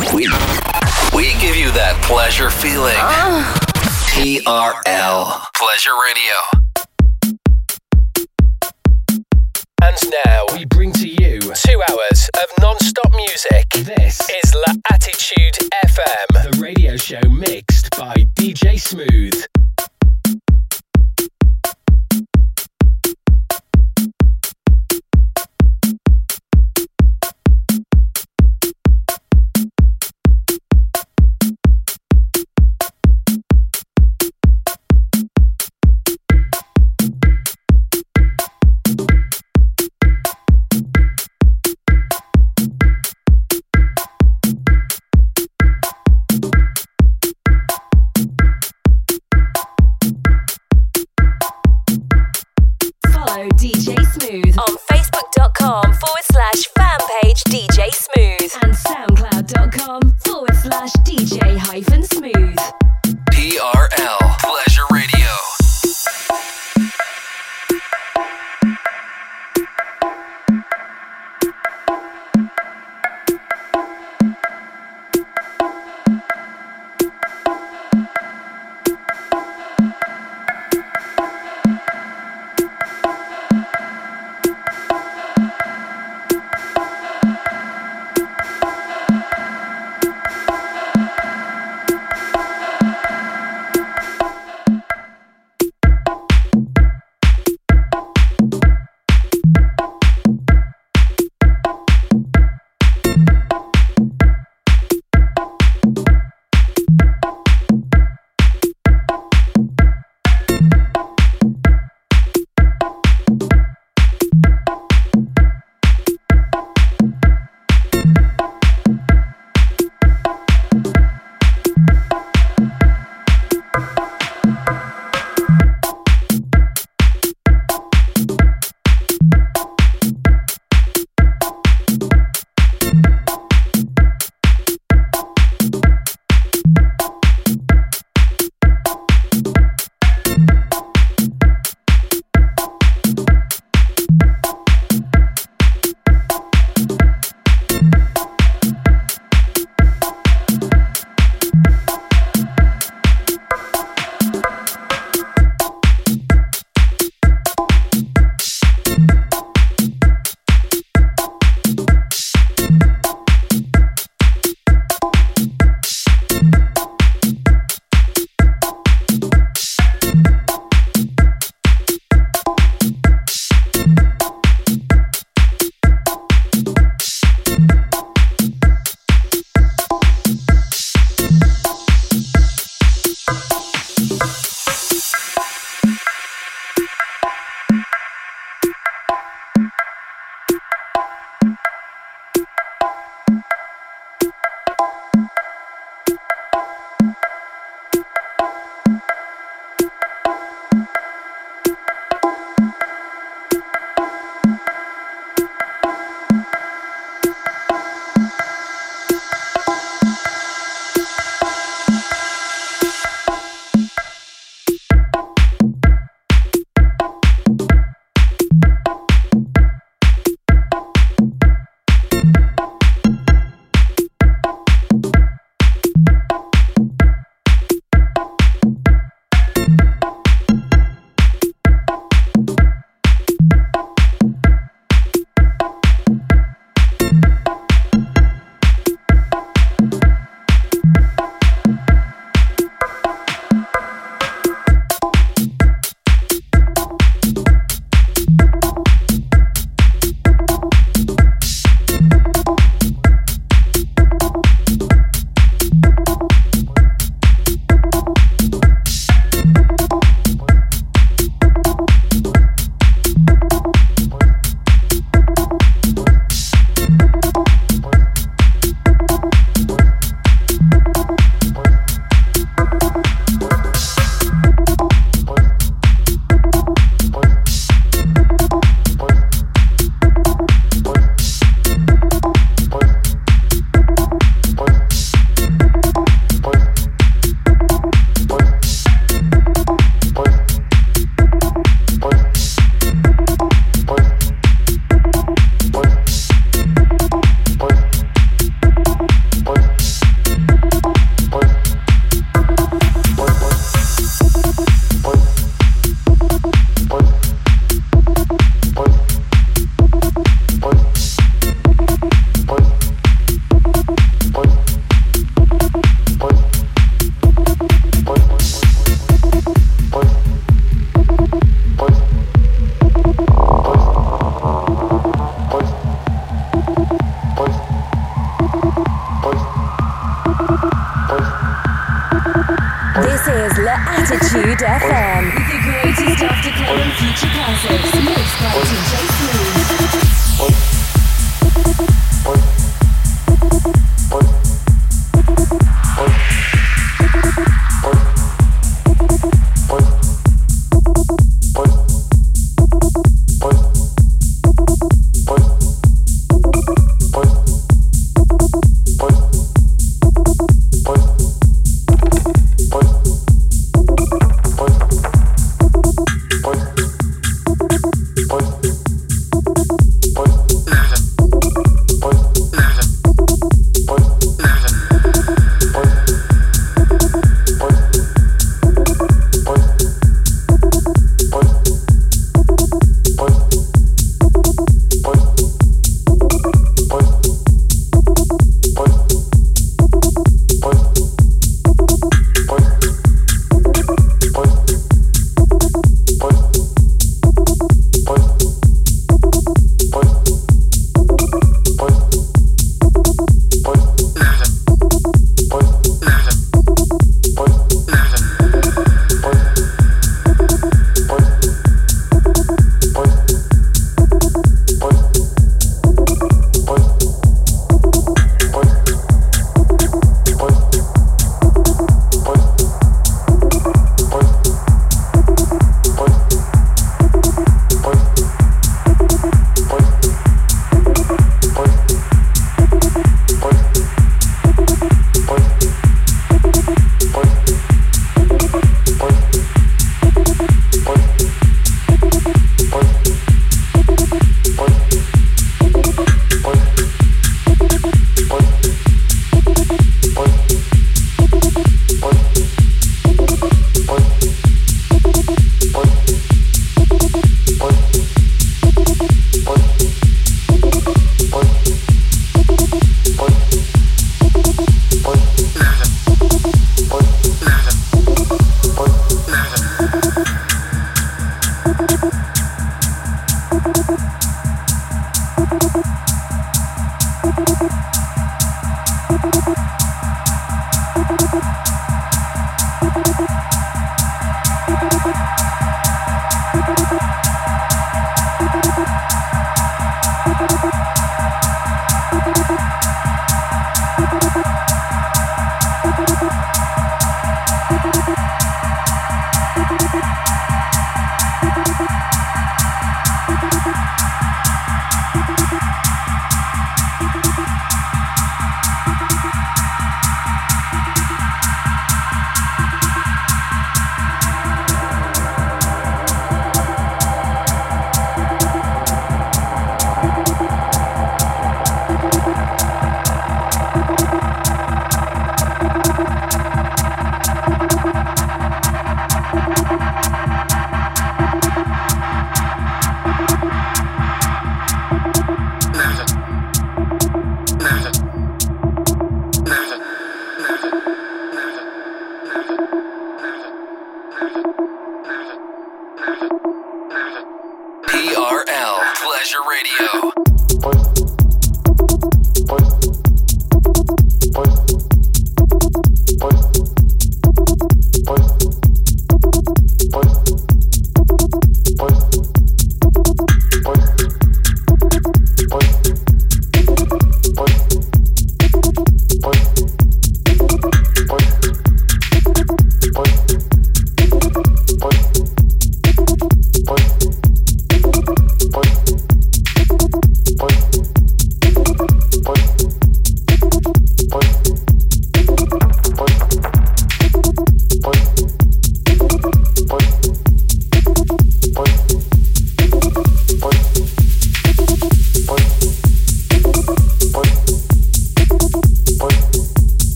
We, we give you that pleasure feeling. TRL. Pleasure Radio. And now we bring to you two hours of non-stop music. This is La Attitude FM, the radio show mixed by DJ Smooth.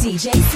DJ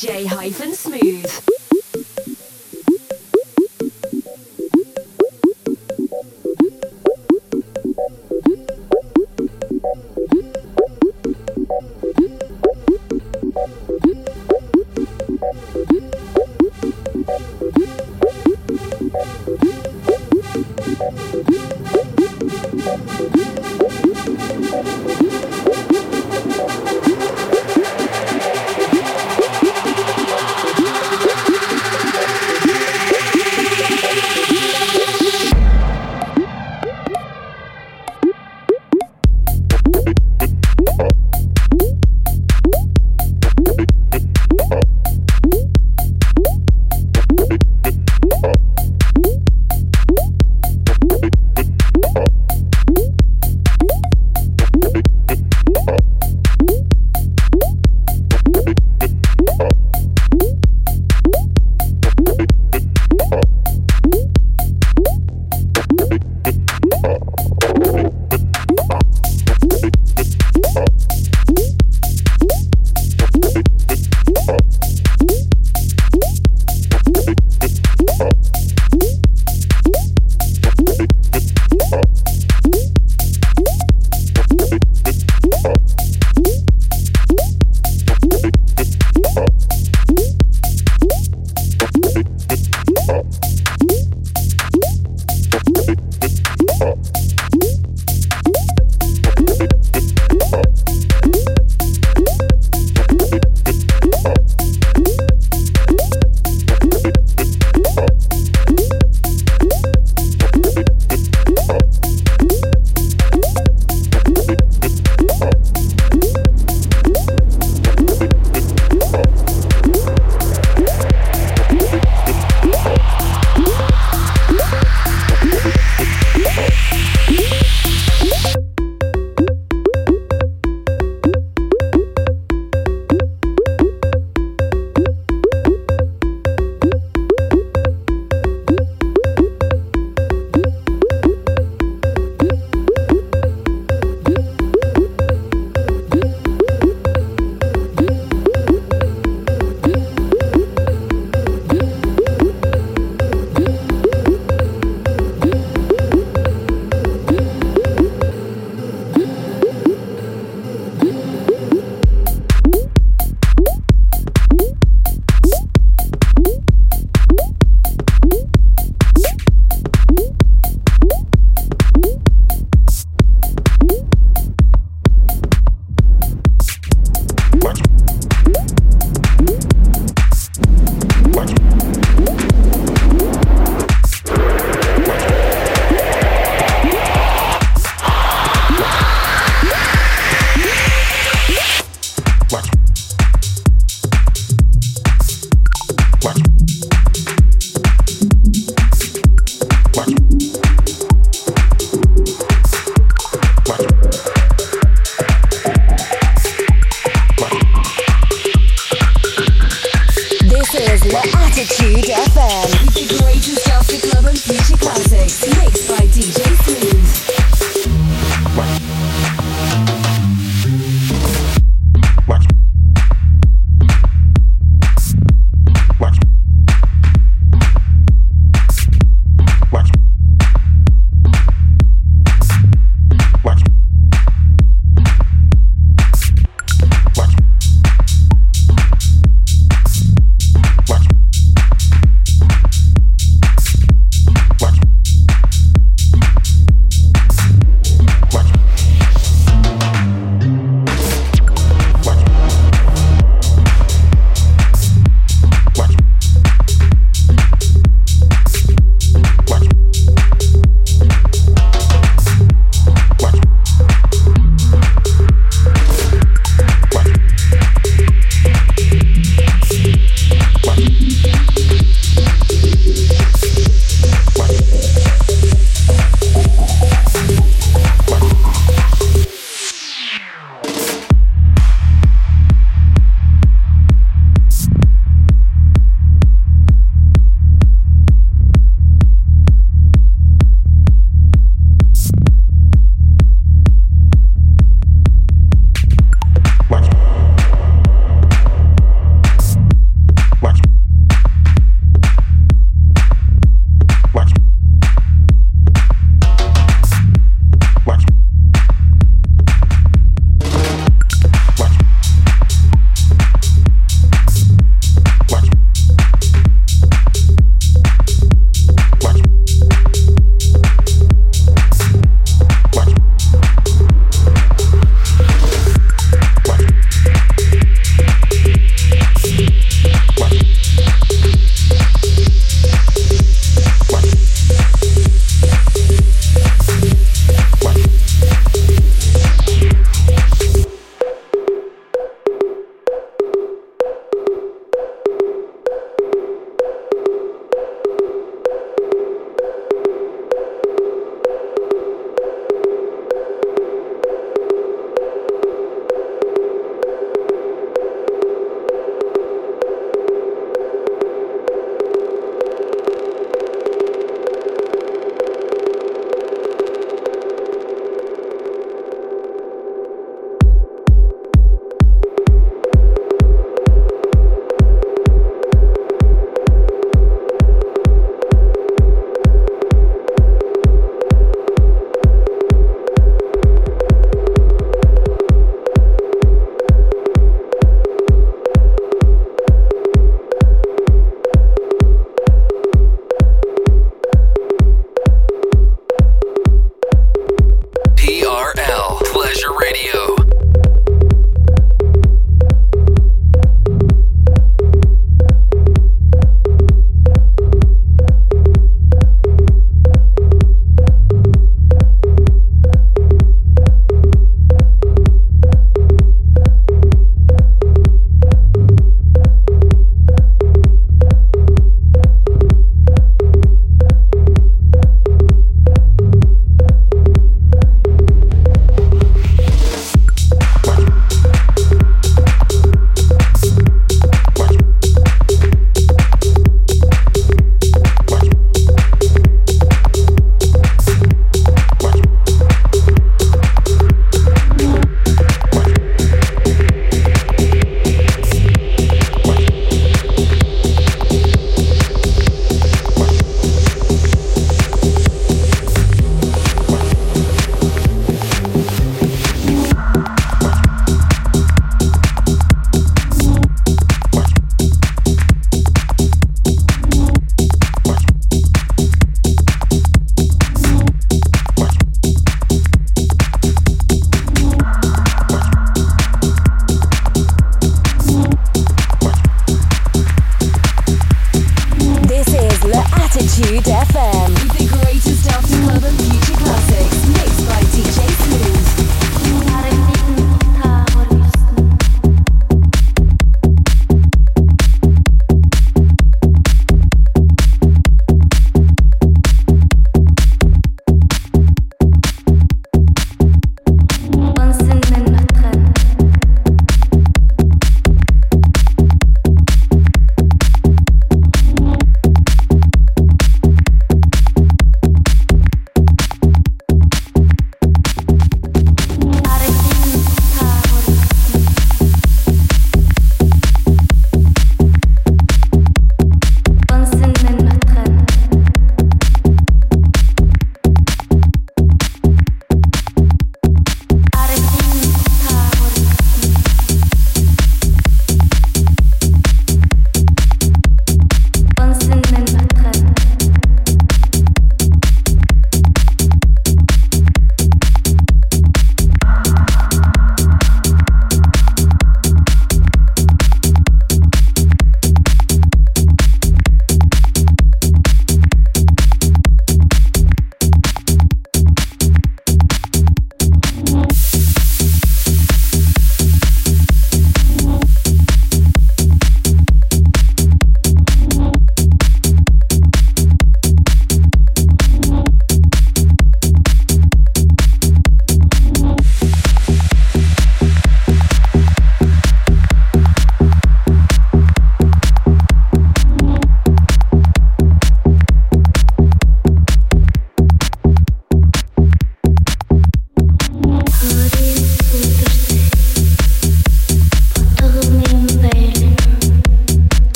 DJ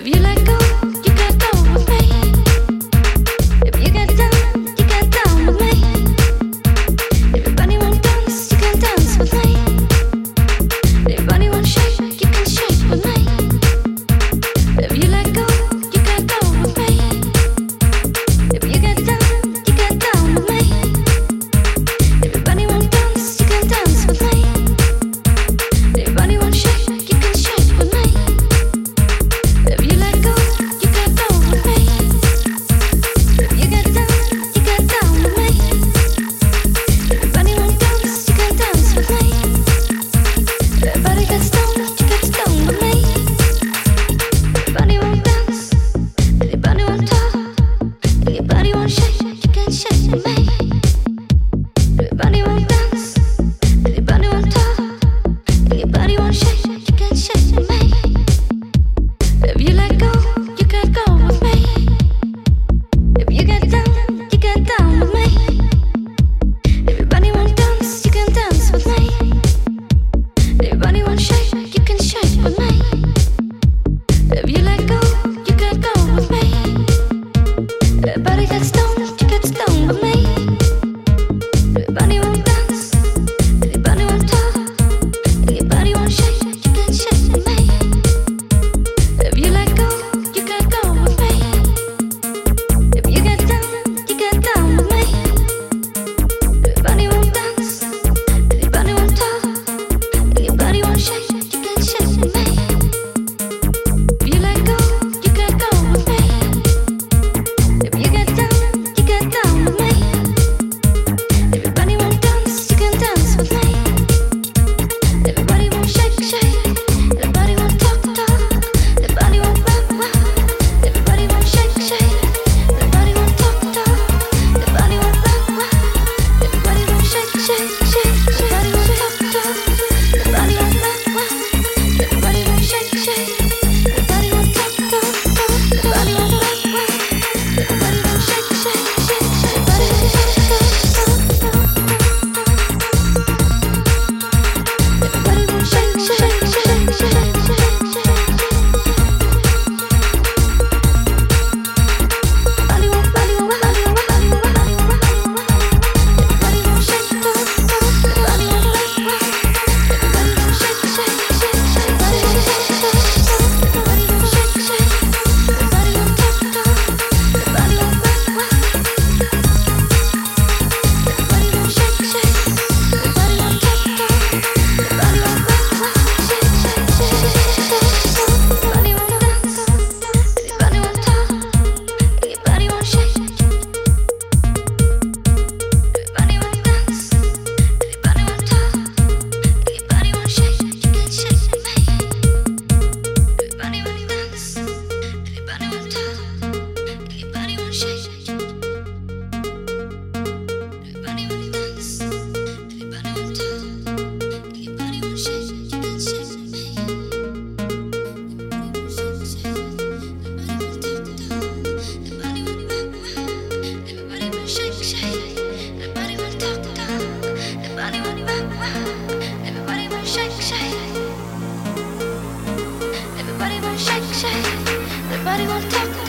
If you let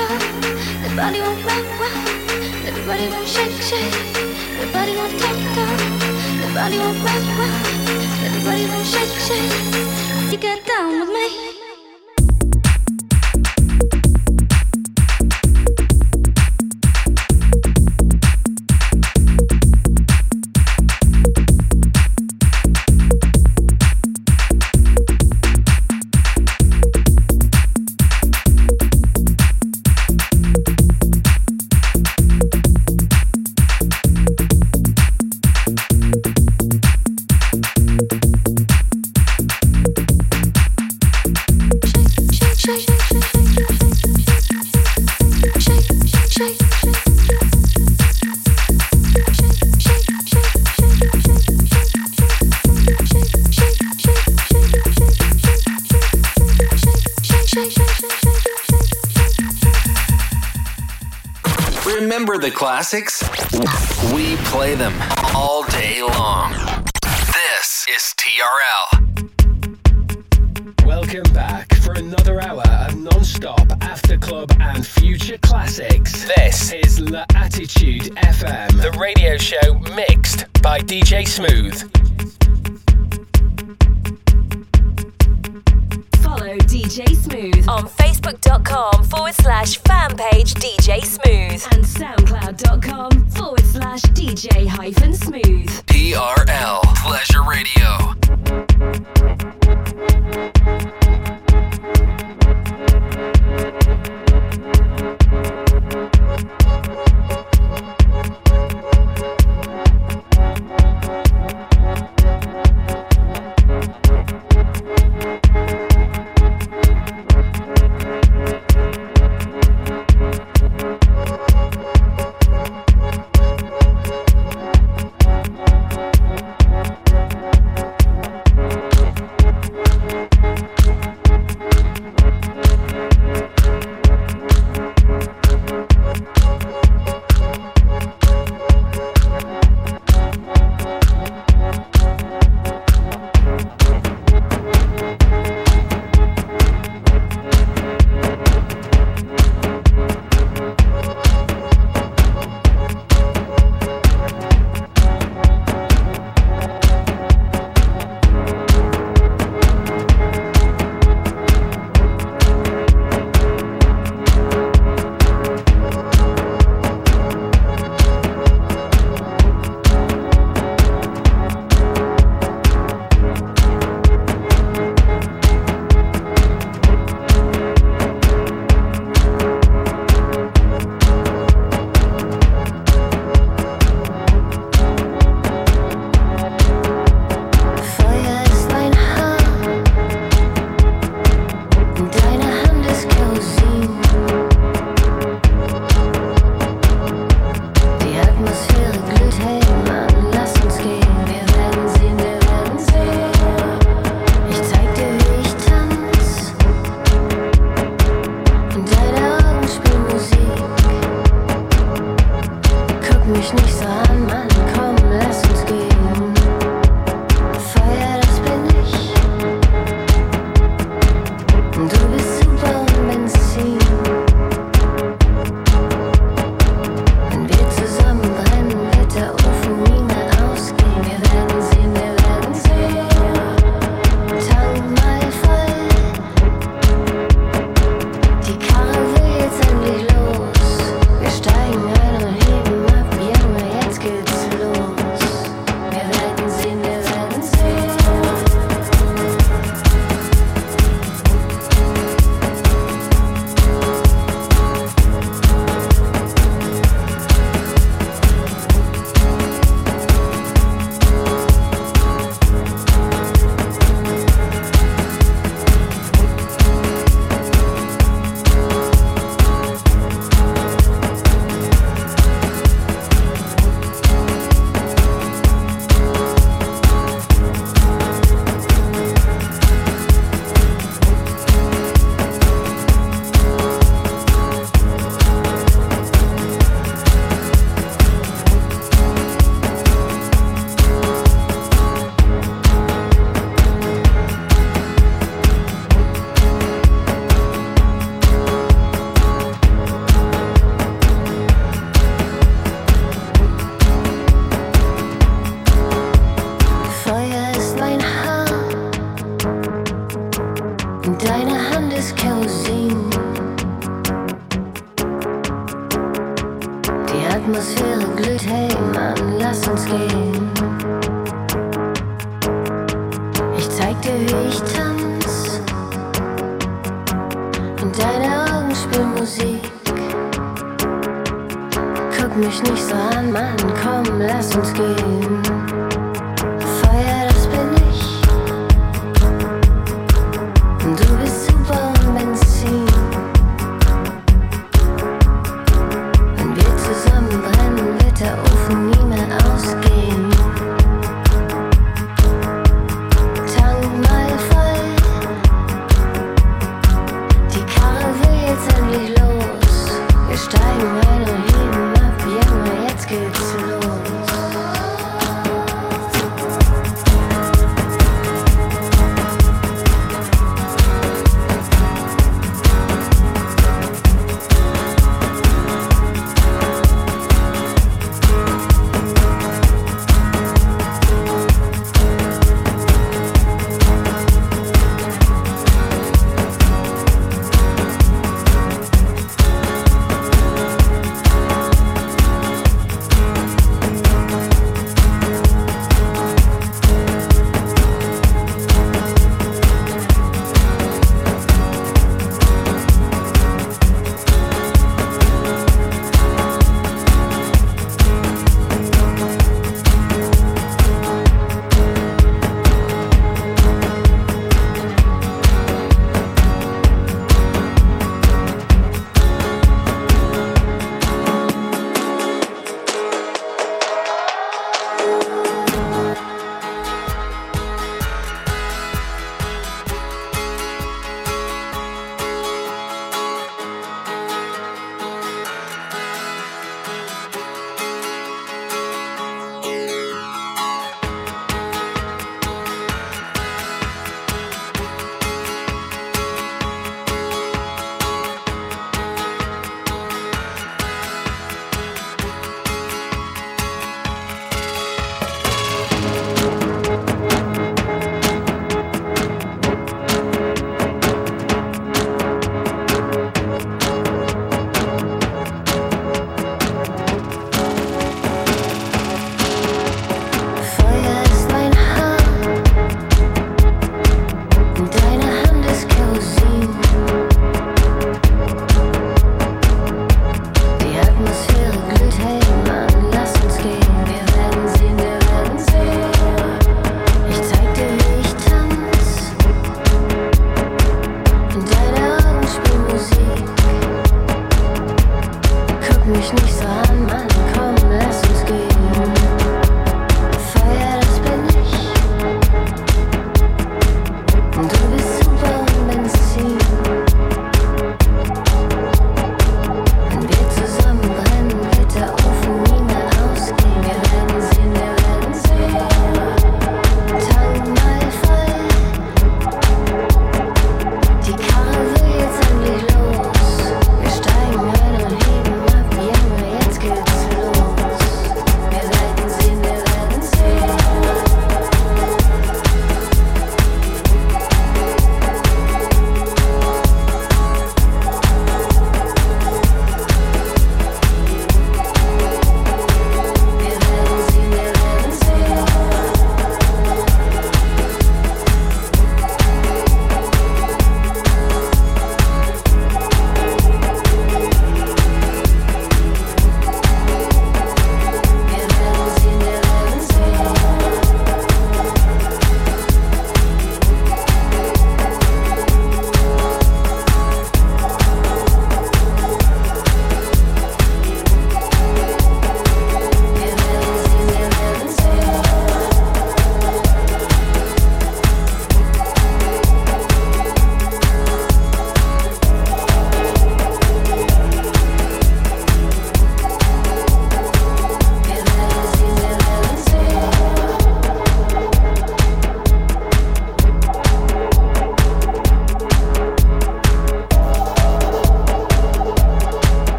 stop. The body won't rock, rock. The won't shake, shake. The body won't talk, talk. The body won't rock, rock. Everybody won't shake, shake. You get down with me. Classics, we play them all day long.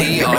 Yeah.